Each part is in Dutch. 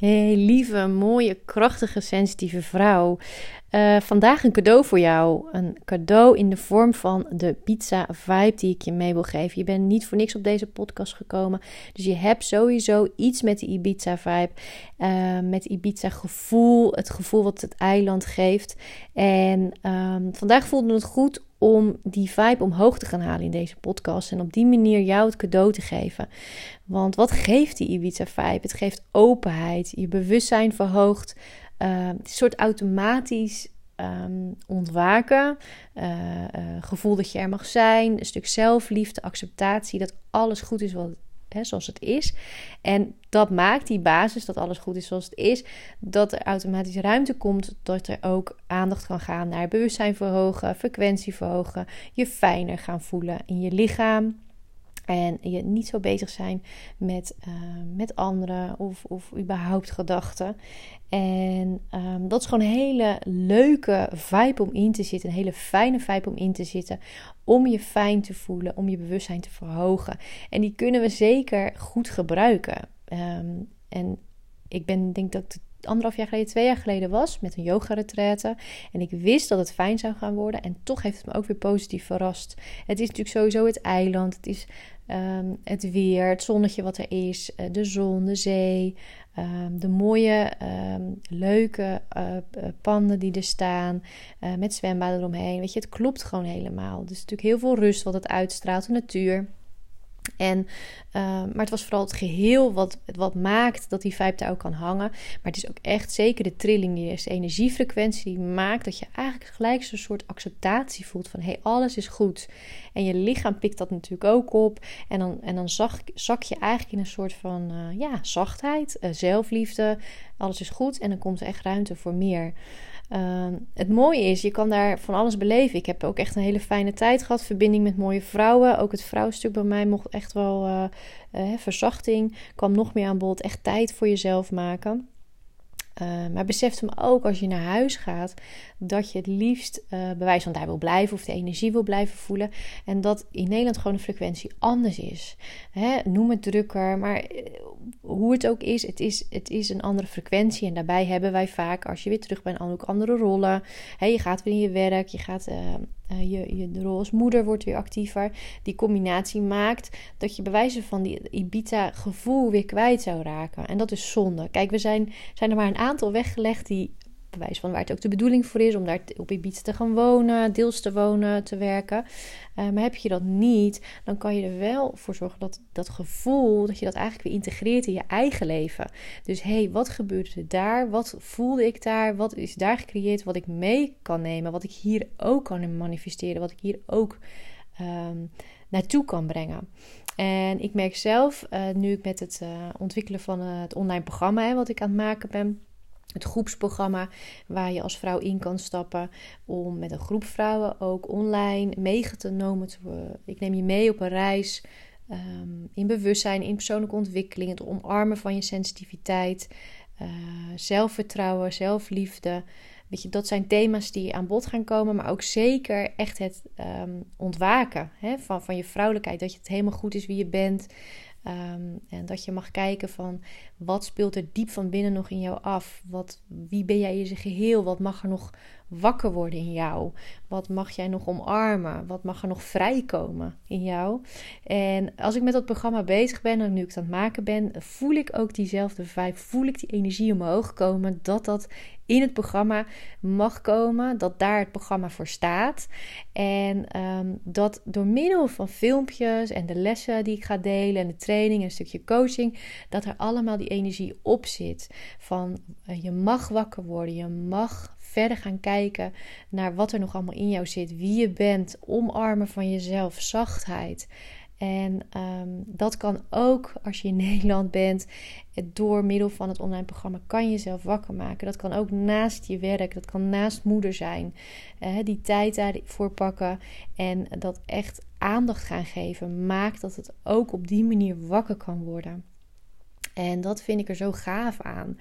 Hey, lieve, mooie, krachtige, sensitieve vrouw. Uh, vandaag een cadeau voor jou. Een cadeau in de vorm van de pizza vibe die ik je mee wil geven. Je bent niet voor niks op deze podcast gekomen. Dus je hebt sowieso iets met de Ibiza vibe. Uh, met Ibiza gevoel. Het gevoel wat het eiland geeft. En um, vandaag voelde het goed om die vibe omhoog te gaan halen in deze podcast. En op die manier jou het cadeau te geven. Want wat geeft die Ibiza vibe? Het geeft openheid, je bewustzijn verhoogt. Uh, een soort automatisch um, ontwaken. Uh, uh, gevoel dat je er mag zijn. Een stuk zelfliefde, acceptatie. Dat alles goed is wat, zoals het is. En dat maakt die basis, dat alles goed is zoals het is, dat er automatisch ruimte komt, dat er ook aandacht kan gaan naar bewustzijn verhogen, frequentie verhogen, je fijner gaan voelen in je lichaam. En je niet zo bezig zijn met, uh, met anderen of, of überhaupt gedachten. En um, dat is gewoon een hele leuke vibe om in te zitten. Een hele fijne vibe om in te zitten. Om je fijn te voelen, om je bewustzijn te verhogen. En die kunnen we zeker goed gebruiken. Um, en ik ben, denk dat anderhalf jaar geleden, twee jaar geleden was met een yoga-retraite. En ik wist dat het fijn zou gaan worden. En toch heeft het me ook weer positief verrast. Het is natuurlijk sowieso het eiland. Het is um, het weer, het zonnetje wat er is, uh, de zon, de zee. Um, de mooie, um, leuke uh, panden die er staan. Met zwembaden eromheen. Weet je, het klopt gewoon helemaal. Dus natuurlijk heel veel rust wat het uitstraalt, de natuur. En, uh, maar het was vooral het geheel wat, wat maakt dat die vibe daar ook kan hangen. Maar het is ook echt zeker de trilling, die is de energiefrequentie die maakt dat je eigenlijk gelijk zo'n soort acceptatie voelt van hé, hey, alles is goed. En je lichaam pikt dat natuurlijk ook op. En dan, en dan zak, je eigenlijk in een soort van uh, ja, zachtheid, uh, zelfliefde. Alles is goed en dan komt er echt ruimte voor meer. Uh, het mooie is, je kan daar van alles beleven. Ik heb ook echt een hele fijne tijd gehad. Verbinding met mooie vrouwen. Ook het vrouwstuk bij mij mocht echt wel uh, uh, verzachting. Kwam nog meer aan bod. Echt tijd voor jezelf maken. Uh, maar beseft hem ook als je naar huis gaat dat je het liefst uh, bewijs van daar wil blijven of de energie wil blijven voelen. En dat in Nederland gewoon de frequentie anders is. Hè, noem het drukker, maar uh, hoe het ook is het, is, het is een andere frequentie. En daarbij hebben wij vaak, als je weer terug bent, ook andere rollen. Hè, je gaat weer in je werk, je gaat je, je de rol als moeder wordt weer actiever. Die combinatie maakt dat je bewijzen van die Ibiza-gevoel weer kwijt zou raken. En dat is zonde. Kijk, we zijn, zijn er maar een aantal weggelegd die bewijs van waar het ook de bedoeling voor is om daar op Ibiza te gaan wonen, deels te wonen, te werken. Uh, maar heb je dat niet, dan kan je er wel voor zorgen dat dat gevoel, dat je dat eigenlijk weer integreert in je eigen leven. Dus hé, hey, wat gebeurde er daar? Wat voelde ik daar? Wat is daar gecreëerd wat ik mee kan nemen? Wat ik hier ook kan manifesteren? Wat ik hier ook um, naartoe kan brengen? En ik merk zelf, uh, nu ik met het uh, ontwikkelen van het online programma, hè, wat ik aan het maken ben het groepsprogramma waar je als vrouw in kan stappen om met een groep vrouwen ook online meegenomen te worden. Ik neem je mee op een reis um, in bewustzijn, in persoonlijke ontwikkeling, het omarmen van je sensitiviteit, uh, zelfvertrouwen, zelfliefde. Dat zijn thema's die aan bod gaan komen, maar ook zeker echt het um, ontwaken hè, van, van je vrouwelijkheid. Dat je het helemaal goed is wie je bent. Um, en dat je mag kijken van wat speelt er diep van binnen nog in jou af? Wat, wie ben jij in zijn geheel? Wat mag er nog wakker worden in jou? Wat mag jij nog omarmen? Wat mag er nog vrijkomen in jou? En als ik met dat programma bezig ben en nu ik het aan het maken ben, voel ik ook diezelfde vibe, voel ik die energie omhoog komen, dat dat in het programma mag komen, dat daar het programma voor staat. En um, dat door middel van filmpjes en de lessen die ik ga delen en de training en een stukje coaching, dat er allemaal die energie op zit. Van uh, je mag wakker worden, je mag verder gaan kijken naar wat er nog allemaal in jou zit, wie je bent, omarmen van jezelf, zachtheid. En um, dat kan ook als je in Nederland bent, door middel van het online programma kan je jezelf wakker maken. Dat kan ook naast je werk, dat kan naast moeder zijn. Die tijd daarvoor pakken en dat echt aandacht gaan geven, maakt dat het ook op die manier wakker kan worden. En dat vind ik er zo gaaf aan.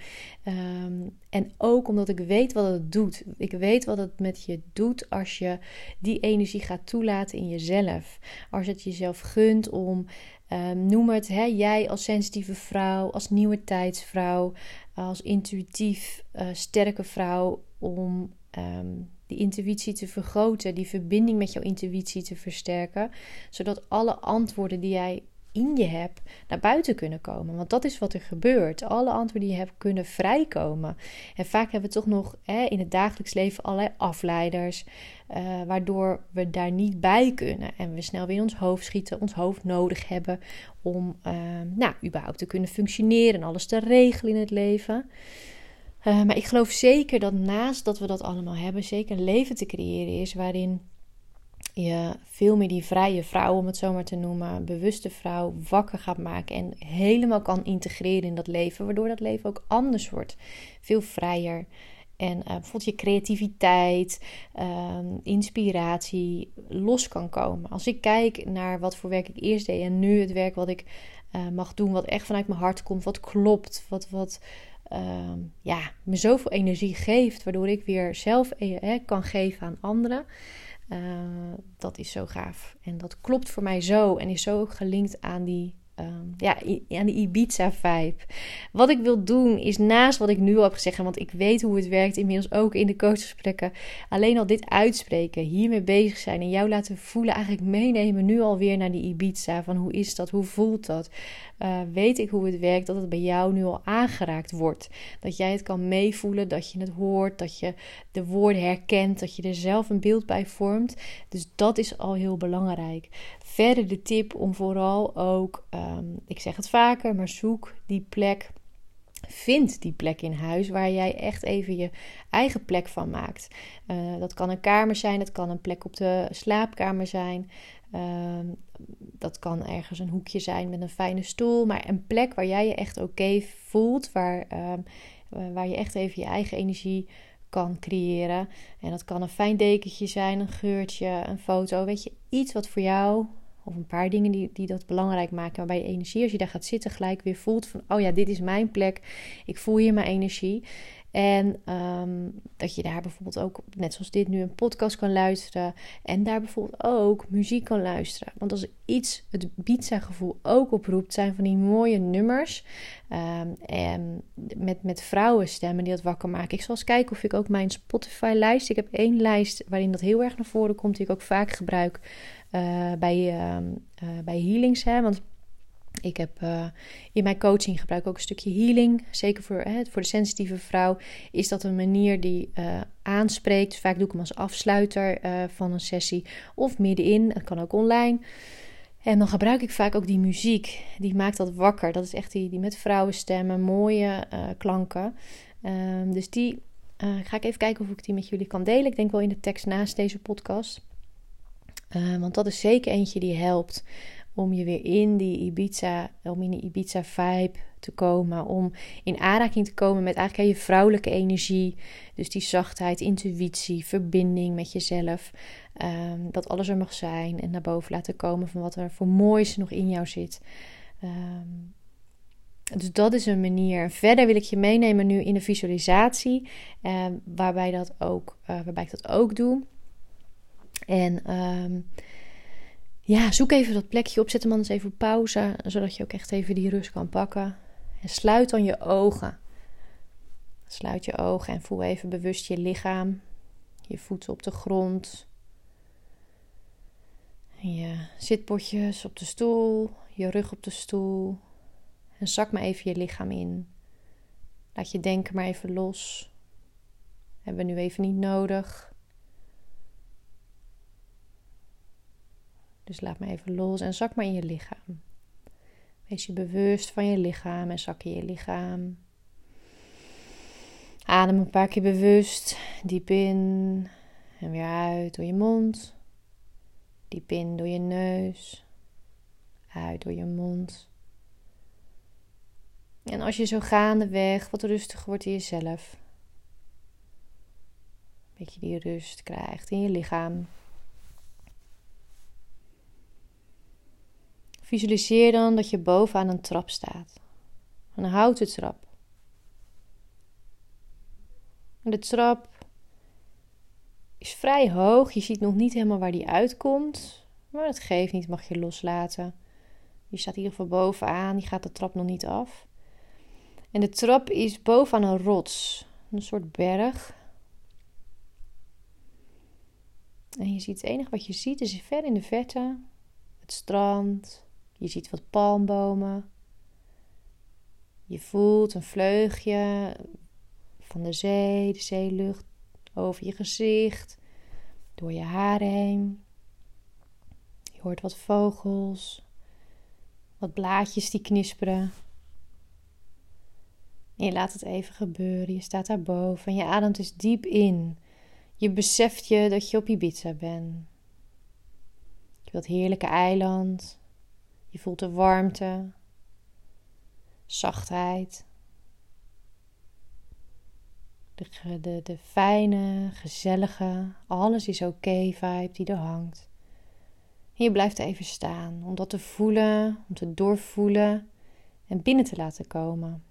Um, en ook omdat ik weet wat het doet. Ik weet wat het met je doet als je die energie gaat toelaten in jezelf. Als het jezelf gunt om Ehm, noem het, hè, jij als sensitieve vrouw, als nieuwe tijdsvrouw, als intuïtief uh, sterke vrouw, om um, die intuïtie te vergroten, die verbinding met jouw intuïtie te versterken, zodat alle antwoorden die jij in je hebt naar buiten kunnen komen. Want dat is wat er gebeurt. Alle antwoorden die je hebt kunnen vrijkomen. En vaak hebben we toch nog hè, in het dagelijks leven allerlei afleiders, uh, waardoor we daar niet bij kunnen. En we snel weer in ons hoofd schieten, ons hoofd nodig hebben om uh, nou, überhaupt te kunnen functioneren en alles te regelen in het leven. Uh, maar ik geloof zeker dat naast dat we dat allemaal hebben, zeker een leven te creëren is waarin je veel meer die vrije vrouw, om het zo maar te noemen, bewuste vrouw, wakker gaat maken en helemaal kan integreren in dat leven, waardoor dat leven ook anders wordt. Veel vrijer. En uh, bijvoorbeeld je creativiteit, uh, inspiratie los kan komen. Als ik kijk naar wat voor werk ik eerst deed en nu het werk wat ik uh, mag doen, wat echt vanuit mijn hart komt, wat klopt, wat, wat ehm, ja, me zoveel energie geeft, waardoor ik weer zelf eh, kan geven aan anderen. Uh, dat is zo gaaf. En dat klopt voor mij zo en is zo ook gelinkt aan die um, ja, aan de Ibiza-vibe. Wat ik wil doen is naast wat ik nu al heb gezegd, want ik weet hoe het werkt, inmiddels ook in de coachgesprekken, alleen al dit uitspreken, hiermee bezig zijn en jou laten voelen, eigenlijk meenemen nu alweer naar die Ibiza. Van hoe is dat, hoe voelt dat? Uh, weet ik hoe het werkt, dat het bij jou nu al aangeraakt wordt. Dat jij het kan meevoelen, dat je het hoort, dat je de woorden herkent, dat je er zelf een beeld bij vormt. Dus dat is al heel belangrijk. Verder de tip om vooral ook, ehm, ik zeg het vaker, maar zoek die plek. Vind die plek in huis waar jij echt even je eigen plek van maakt. Uh, dat kan een kamer zijn, dat kan een plek op de slaapkamer zijn. Uh, dat kan ergens een hoekje zijn met een fijne stoel. Maar een plek waar jij je echt oké voelt. Waar, uh, waar je echt even je eigen energie kan creëren. En dat kan een fijn dekentje zijn, een geurtje, een foto. Weet je, iets wat voor jou of een paar dingen die, die dat belangrijk maken. Waarbij je energie, als je daar gaat zitten, gelijk weer voelt van: oh ja, dit is mijn plek. Ik voel hier mijn energie. En um, dat je daar bijvoorbeeld ook, net zoals dit nu, een podcast kan luisteren. En daar bijvoorbeeld ook muziek kan luisteren. Want als iets het Ibiza gevoel ook oproept, zijn van die mooie nummers. Um, en met, met vrouwenstemmen die dat wakker maken. Ik zal eens kijken of ik ook mijn Spotify lijst. Ik heb één lijst waarin dat heel erg naar voren komt. Die ik ook vaak gebruik uh, bij, uh, bij healings. Hè? Want ik heb uh, in mijn coaching gebruik ook een stukje healing. Zeker voor, hè, voor de sensitieve vrouw is dat een manier die aanspreekt. Vaak doe ik hem als afsluiter van een sessie of middenin. Het kan ook online. En dan gebruik ik vaak ook die muziek. Die maakt dat wakker. Dat is echt die, die met vrouwenstemmen, mooie klanken. Ehm, dus die ga ik even kijken of ik die met jullie kan delen. Ik denk wel in de tekst naast deze podcast. Want dat is zeker eentje die helpt om je weer in die Ibiza, om in die Ibiza vibe te komen, om in aanraking te komen met eigenlijk je vrouwelijke energie, dus die zachtheid, intuïtie, verbinding met jezelf, um, dat alles er mag zijn en naar boven laten komen van wat er voor moois nog in jou zit. Um, dus dat is een manier. Verder wil ik je meenemen nu in de visualisatie, um, waarbij, dat ook, uh, waarbij ik dat ook doe. En um, ja, zoek even dat plekje op. Zet hem anders even pauze, zodat je ook echt even die rust kan pakken. En sluit dan je ogen. Sluit je ogen en voel even bewust je lichaam. Je voeten op de grond. je zitbotjes op de stoel. Je rug op de stoel. En zak maar even je lichaam in. Laat je denken maar even los. Hebben we nu even niet nodig. Dus laat maar even los en zak maar in je lichaam. Wees je bewust van je lichaam en zak in je lichaam. Adem een paar keer bewust. Diep in en weer uit door je mond. Diep in door je neus. Uit door je mond. En als je zo gaandeweg wat rustiger wordt in jezelf. Een beetje die rust krijgt in je lichaam. Visualiseer dan dat je bovenaan een trap staat. Een houten trap. En de trap is vrij hoog. Je ziet nog niet helemaal waar die uitkomt. Maar dat geeft niet, mag je loslaten. Je staat in ieder geval bovenaan, die gaat de trap nog niet af. En de trap is bovenaan een rots, een soort berg. En je ziet het enige wat je ziet is ver in de verte het strand. Je ziet wat palmbomen. Je voelt een vleugje van de zee, de zeelucht over je gezicht, door je haren heen. Je hoort wat vogels, wat blaadjes die knisperen. En je laat het even gebeuren. Je staat daarboven en je ademt dus diep in. Je beseft je dat je op Ibiza bent. Je wilt heerlijke eiland. Je voelt de warmte, zachtheid. De, de, de fijne, gezellige, alles is oké vibe die er hangt. Je blijft even staan om dat te voelen, om te doorvoelen en binnen te laten komen.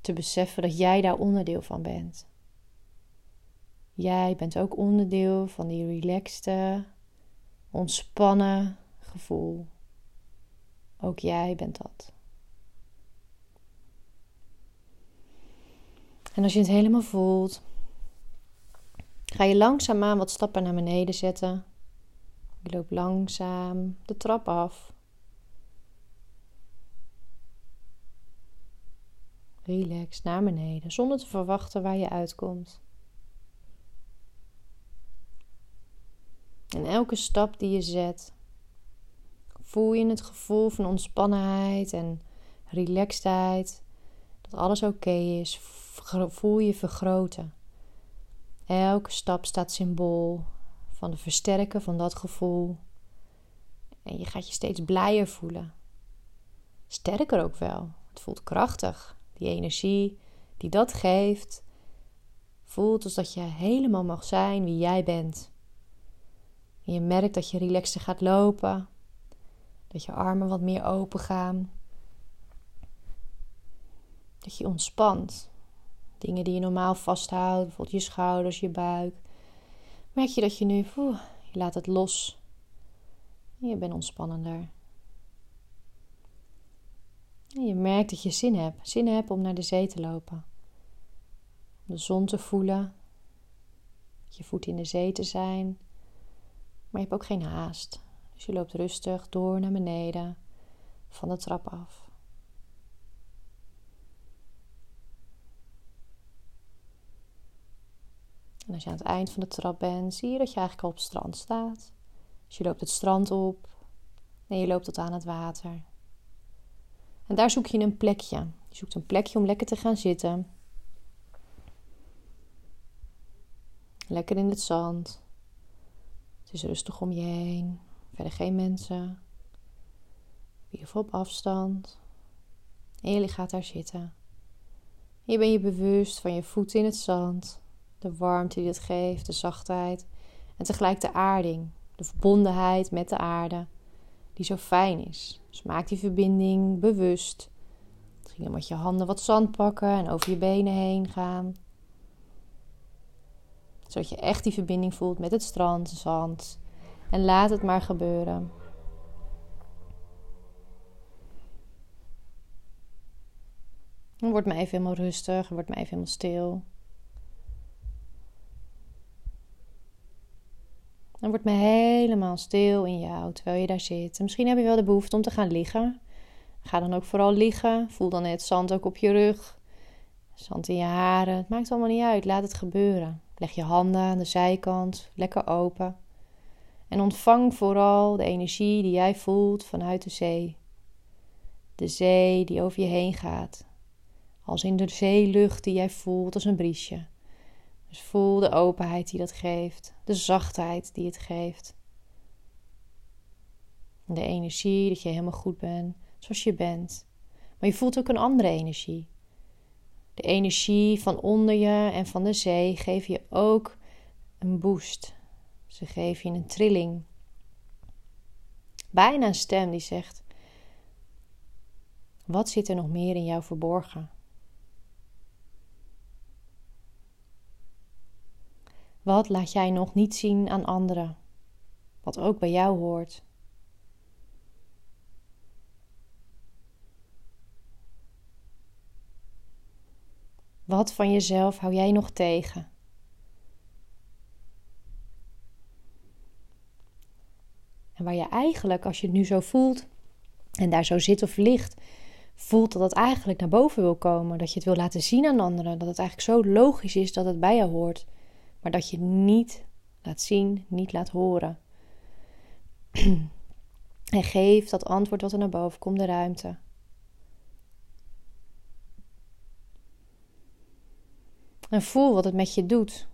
Te beseffen dat jij daar onderdeel van bent. Jij bent ook onderdeel van die relaxte, ontspannen gevoel. Ook jij bent dat. En als je het helemaal voelt, ga je langzaamaan wat stappen naar beneden zetten. Je loopt langzaam de trap af. Relax naar beneden, zonder te verwachten waar je uitkomt. En elke stap die je zet, voel je het gevoel van ontspannenheid en relaxedheid. Dat alles oké is. Voel je vergroten. Elke stap staat symbool van het versterken van dat gevoel. En je gaat je steeds blijer voelen. Sterker ook wel. Het voelt krachtig. Die energie die dat geeft, voelt alsof je helemaal mag zijn wie jij bent. En je merkt dat je relaxter gaat lopen. Dat je armen wat meer open gaan. Dat je ontspant. Dingen die je normaal vasthoudt, bijvoorbeeld je schouders, je buik. Merk je dat je nu, je laat het los. En je bent ontspannender. En je merkt dat je zin hebt. Zin hebt om naar de zee te lopen. De zon te voelen. Je voet in de zee te zijn. Maar je hebt ook geen haast. Dus je loopt rustig door naar beneden van de trap af. En als je aan het eind van de trap bent, zie je dat je eigenlijk al op het strand staat. Dus je loopt het strand op en je loopt tot aan het water. En daar zoek je een plekje. Je zoekt een plekje om lekker te gaan zitten. Lekker in het zand. Is rustig om je heen. Verder geen mensen. Geval op afstand. En je gaat daar zitten. je bent je bewust van je voeten in het zand. De warmte die het geeft, de zachtheid. En tegelijk de aarding. De verbondenheid met de aarde. Die zo fijn is. Dus maak die verbinding bewust. Misschien met je handen wat zand pakken en over je benen heen gaan zodat je echt die verbinding voelt met het strand, zand. En laat het maar gebeuren. Dan word maar even helemaal rustig, word maar even helemaal stil. Dan word maar helemaal stil in jou terwijl je daar zit. En misschien heb je wel de behoefte om te gaan liggen. Ga dan ook vooral liggen. Voel dan het zand ook op je rug. Zand in je haren. Het maakt allemaal niet uit. Laat het gebeuren. Leg je handen aan de zijkant lekker open. En ontvang vooral de energie die jij voelt vanuit de zee. De zee die over je heen gaat. Als in de zeelucht die jij voelt als een briesje. Dus voel de openheid die dat geeft. De zachtheid die het geeft. De energie dat je helemaal goed bent zoals je bent. Maar je voelt ook een andere energie. De energie van onder je en van de zee geeft je ook een boost. Ze geven je een trilling. Bijna een stem die zegt: Wat zit er nog meer in jou verborgen? Wat laat jij nog niet zien aan anderen? Wat ook bij jou hoort. Wat van jezelf hou jij nog tegen? En waar je eigenlijk, als je het nu zo voelt en daar zo zit of ligt, voelt dat het eigenlijk naar boven wil komen. Dat je het wil laten zien aan anderen. Dat het eigenlijk zo logisch is dat het bij je hoort. Maar dat je het niet laat zien, niet laat horen. en geef dat antwoord wat er naar boven komt de ruimte. En voel wat het met je doet.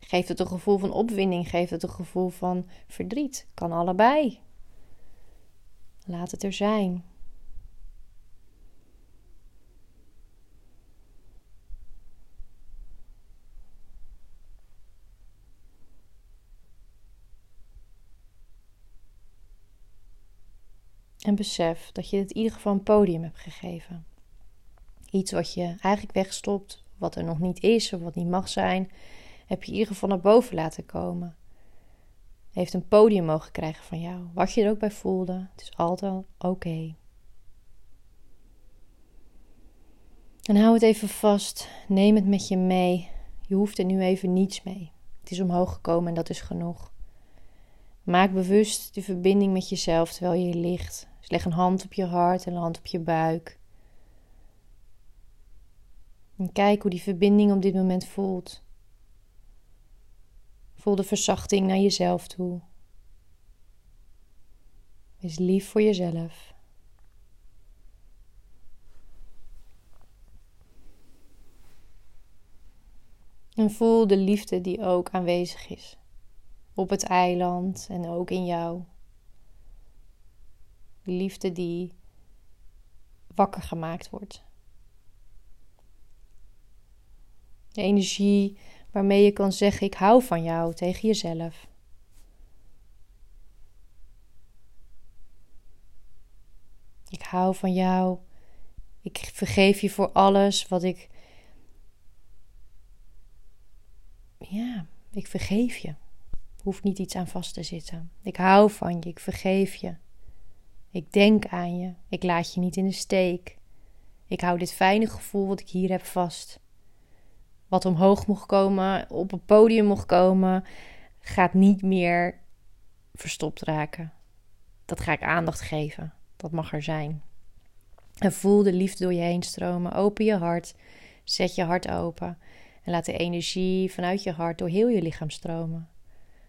Geeft het een gevoel van opwinding? Geeft het een gevoel van verdriet? Kan allebei. Laat het er zijn. En besef dat je het in ieder geval een podium hebt gegeven. Iets wat je eigenlijk wegstopt, wat er nog niet is of wat niet mag zijn, heb je in ieder geval naar boven laten komen. Heeft een podium mogen krijgen van jou. Wat je er ook bij voelde, het is altijd oké. En hou het even vast. Neem het met je mee. Je hoeft er nu even niets mee. Het is omhoog gekomen en dat is genoeg. Maak bewust de verbinding met jezelf terwijl je ligt. Dus leg een hand op je hart en een hand op je buik. En kijk hoe die verbinding op dit moment voelt. Voel de verzachting naar jezelf toe. Wees lief voor jezelf. En voel de liefde die ook aanwezig is. Op het eiland en ook in jou. De liefde die wakker gemaakt wordt. De energie waarmee je kan zeggen: Ik hou van jou tegen jezelf. Ik hou van jou. Ik vergeef je voor alles wat ik. Ja, ik vergeef je. Hoeft niet iets aan vast te zitten. Ik hou van je. Ik vergeef je. Ik denk aan je. Ik laat je niet in de steek. Ik hou dit fijne gevoel wat ik hier heb vast wat omhoog mocht komen, op een podium mocht komen, gaat niet meer verstopt raken. Dat ga ik aandacht geven. Dat mag er zijn. En voel de liefde door je heen stromen. Open je hart. Zet je hart open. En laat de energie vanuit je hart door heel je lichaam stromen.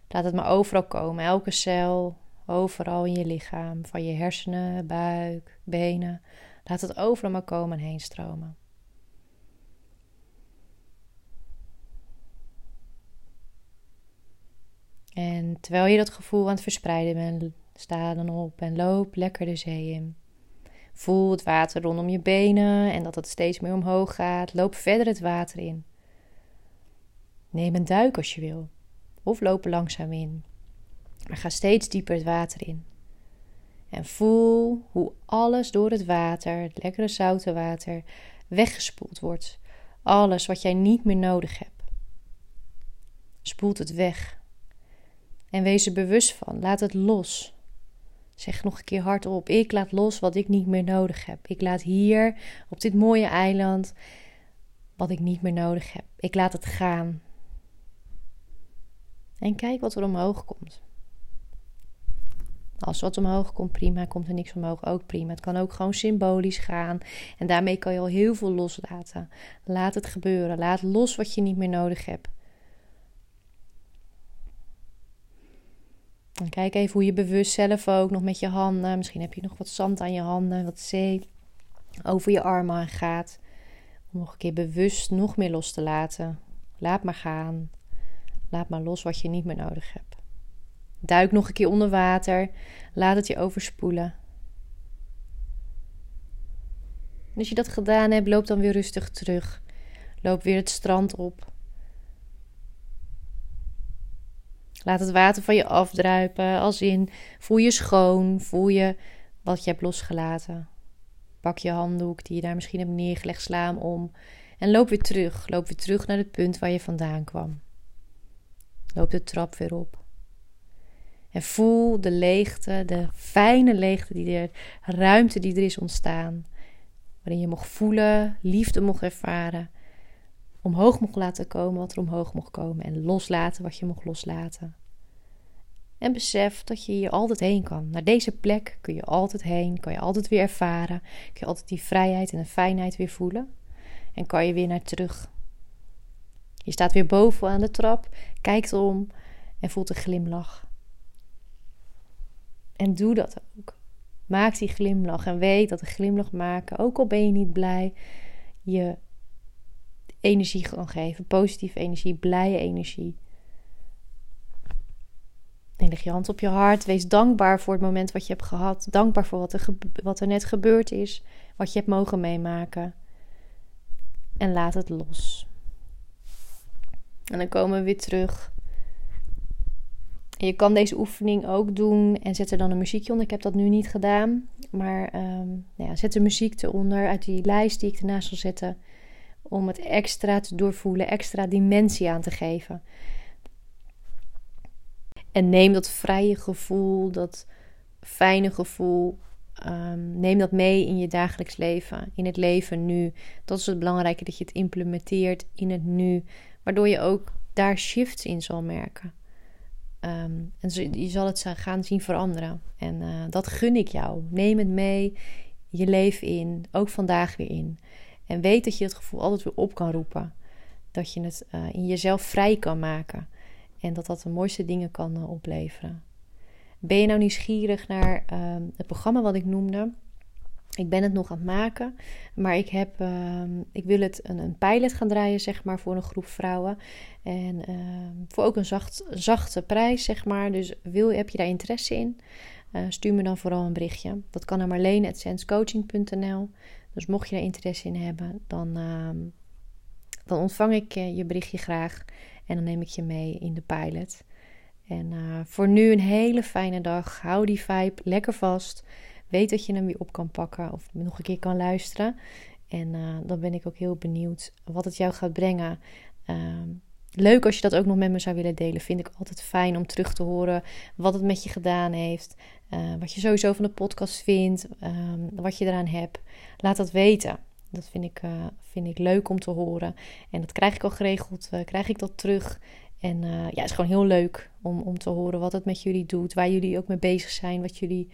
Laat het maar overal komen. Elke cel, overal in je lichaam. Van je hersenen, buik, benen. Laat het overal maar komen en heen stromen. En terwijl je dat gevoel aan het verspreiden bent, sta dan op en loop lekker de zee in. Voel het water rondom je benen en dat het steeds meer omhoog gaat. Loop verder het water in. Neem een duik als je wil, of loop langzaam in. Maar ga steeds dieper het water in. En voel hoe alles door het water, het lekkere zoute water, weggespoeld wordt. Alles wat jij niet meer nodig hebt. Spoelt het weg en wees er bewust van. Laat het los. Zeg nog een keer hardop: Ik laat los wat ik niet meer nodig heb. Ik laat hier op dit mooie eiland wat ik niet meer nodig heb. Ik laat het gaan. En kijk wat er omhoog komt. Als wat omhoog komt, prima. Komt er niks omhoog, ook prima. Het kan ook gewoon symbolisch gaan. En daarmee kan je al heel veel loslaten. Laat het gebeuren. Laat los wat je niet meer nodig hebt. En kijk even hoe je bewust zelf ook nog met je handen, misschien heb je nog wat zand aan je handen, wat zee, over je armen gaat. Om nog een keer bewust nog meer los te laten. Laat maar gaan. Laat maar los wat je niet meer nodig hebt. Duik nog een keer onder water. Laat het je overspoelen. En als je dat gedaan hebt, loop dan weer rustig terug. Loop weer het strand op. Laat het water van je afdruipen. Als in, voel je schoon. Voel je wat je hebt losgelaten. Pak je handdoek die je daar misschien hebt neergelegd. Sla hem om. En loop weer terug. Loop weer terug naar het punt waar je vandaan kwam. Loop de trap weer op. En voel de leegte, de fijne leegte die er, ruimte die er is ontstaan. Waarin je mocht voelen, liefde mocht ervaren. Omhoog mocht laten komen wat er omhoog mocht komen. En loslaten wat je mocht loslaten. En besef dat je hier altijd heen kan. Naar deze plek kun je altijd heen. Kan je altijd weer ervaren. Kun je altijd die vrijheid en de fijnheid weer voelen. En kan je weer naar terug. Je staat weer boven aan de trap. Kijkt om. En voelt een glimlach. En doe dat ook. Maak die glimlach. En weet dat een glimlach maken, ook al ben je niet blij, je energie kan geven. Positieve energie, blije energie. En leg je hand op je hart. Wees dankbaar voor het moment wat je hebt gehad. Dankbaar voor wat er, wat er net gebeurd is. Wat je hebt mogen meemaken. En laat het los. En dan komen we weer terug. je kan deze oefening ook doen en zet er dan een muziekje onder. Ik heb dat nu niet gedaan. Maar um, nou ja, zet er muziek eronder uit die lijst die ik ernaast zal zetten. Om het extra te doorvoelen, extra dimensie aan te geven. En neem dat vrije gevoel, dat fijne gevoel, um, neem dat mee in je dagelijks leven, in het leven nu. Dat is het belangrijke, dat je het implementeert in het nu, waardoor je ook daar shifts in zal merken. Um, en je zal het gaan zien veranderen. En uh, dat gun ik jou. Neem het mee, je leven in, ook vandaag weer in. En weet dat je het gevoel altijd weer op kan roepen. Dat je het uh, in jezelf vrij kan maken. En dat dat de mooiste dingen kan uh, opleveren. Ben je nou nieuwsgierig naar uh, het programma wat ik noemde? Ik ben het nog aan het maken, maar ik, heb, ehm, ik wil het een, een pilot gaan draaien, zeg maar, voor een groep vrouwen. En ehm, voor ook een zacht, zachte prijs, zeg maar. Dus wil, heb je daar interesse in? Uh, stuur me dan vooral een berichtje. Dat kan naar marlene.senscoaching.nl Dus mocht je daar interesse in hebben, dan, dan ontvang ik je berichtje graag. En dan neem ik je mee in de pilot. En uh, voor nu een hele fijne dag. Hou die vibe lekker vast. Weet dat je hem weer op kan pakken of nog een keer kan luisteren. En uh, dan ben ik ook heel benieuwd wat het jou gaat brengen. Uh, leuk als je dat ook nog met me zou willen delen. Vind ik altijd fijn om terug te horen wat het met je gedaan heeft. Uh, wat je sowieso van de podcast vindt. Ehm, wat je eraan hebt. Laat dat weten. Dat vind ik, uh, vind ik leuk om te horen. En dat krijg ik al geregeld, uh, krijg ik dat terug. En ja, het is gewoon heel leuk om, om te horen wat het met jullie doet. Waar jullie ook mee bezig zijn. Wat jullie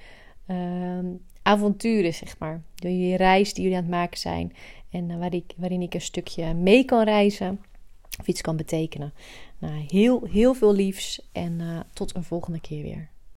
ehm, avonturen, zeg maar. Jullie reis die jullie aan het maken zijn. En waar ik, waarin ik een stukje mee kan reizen. Of iets kan betekenen. Nou, heel, heel veel liefs. En tot een volgende keer weer.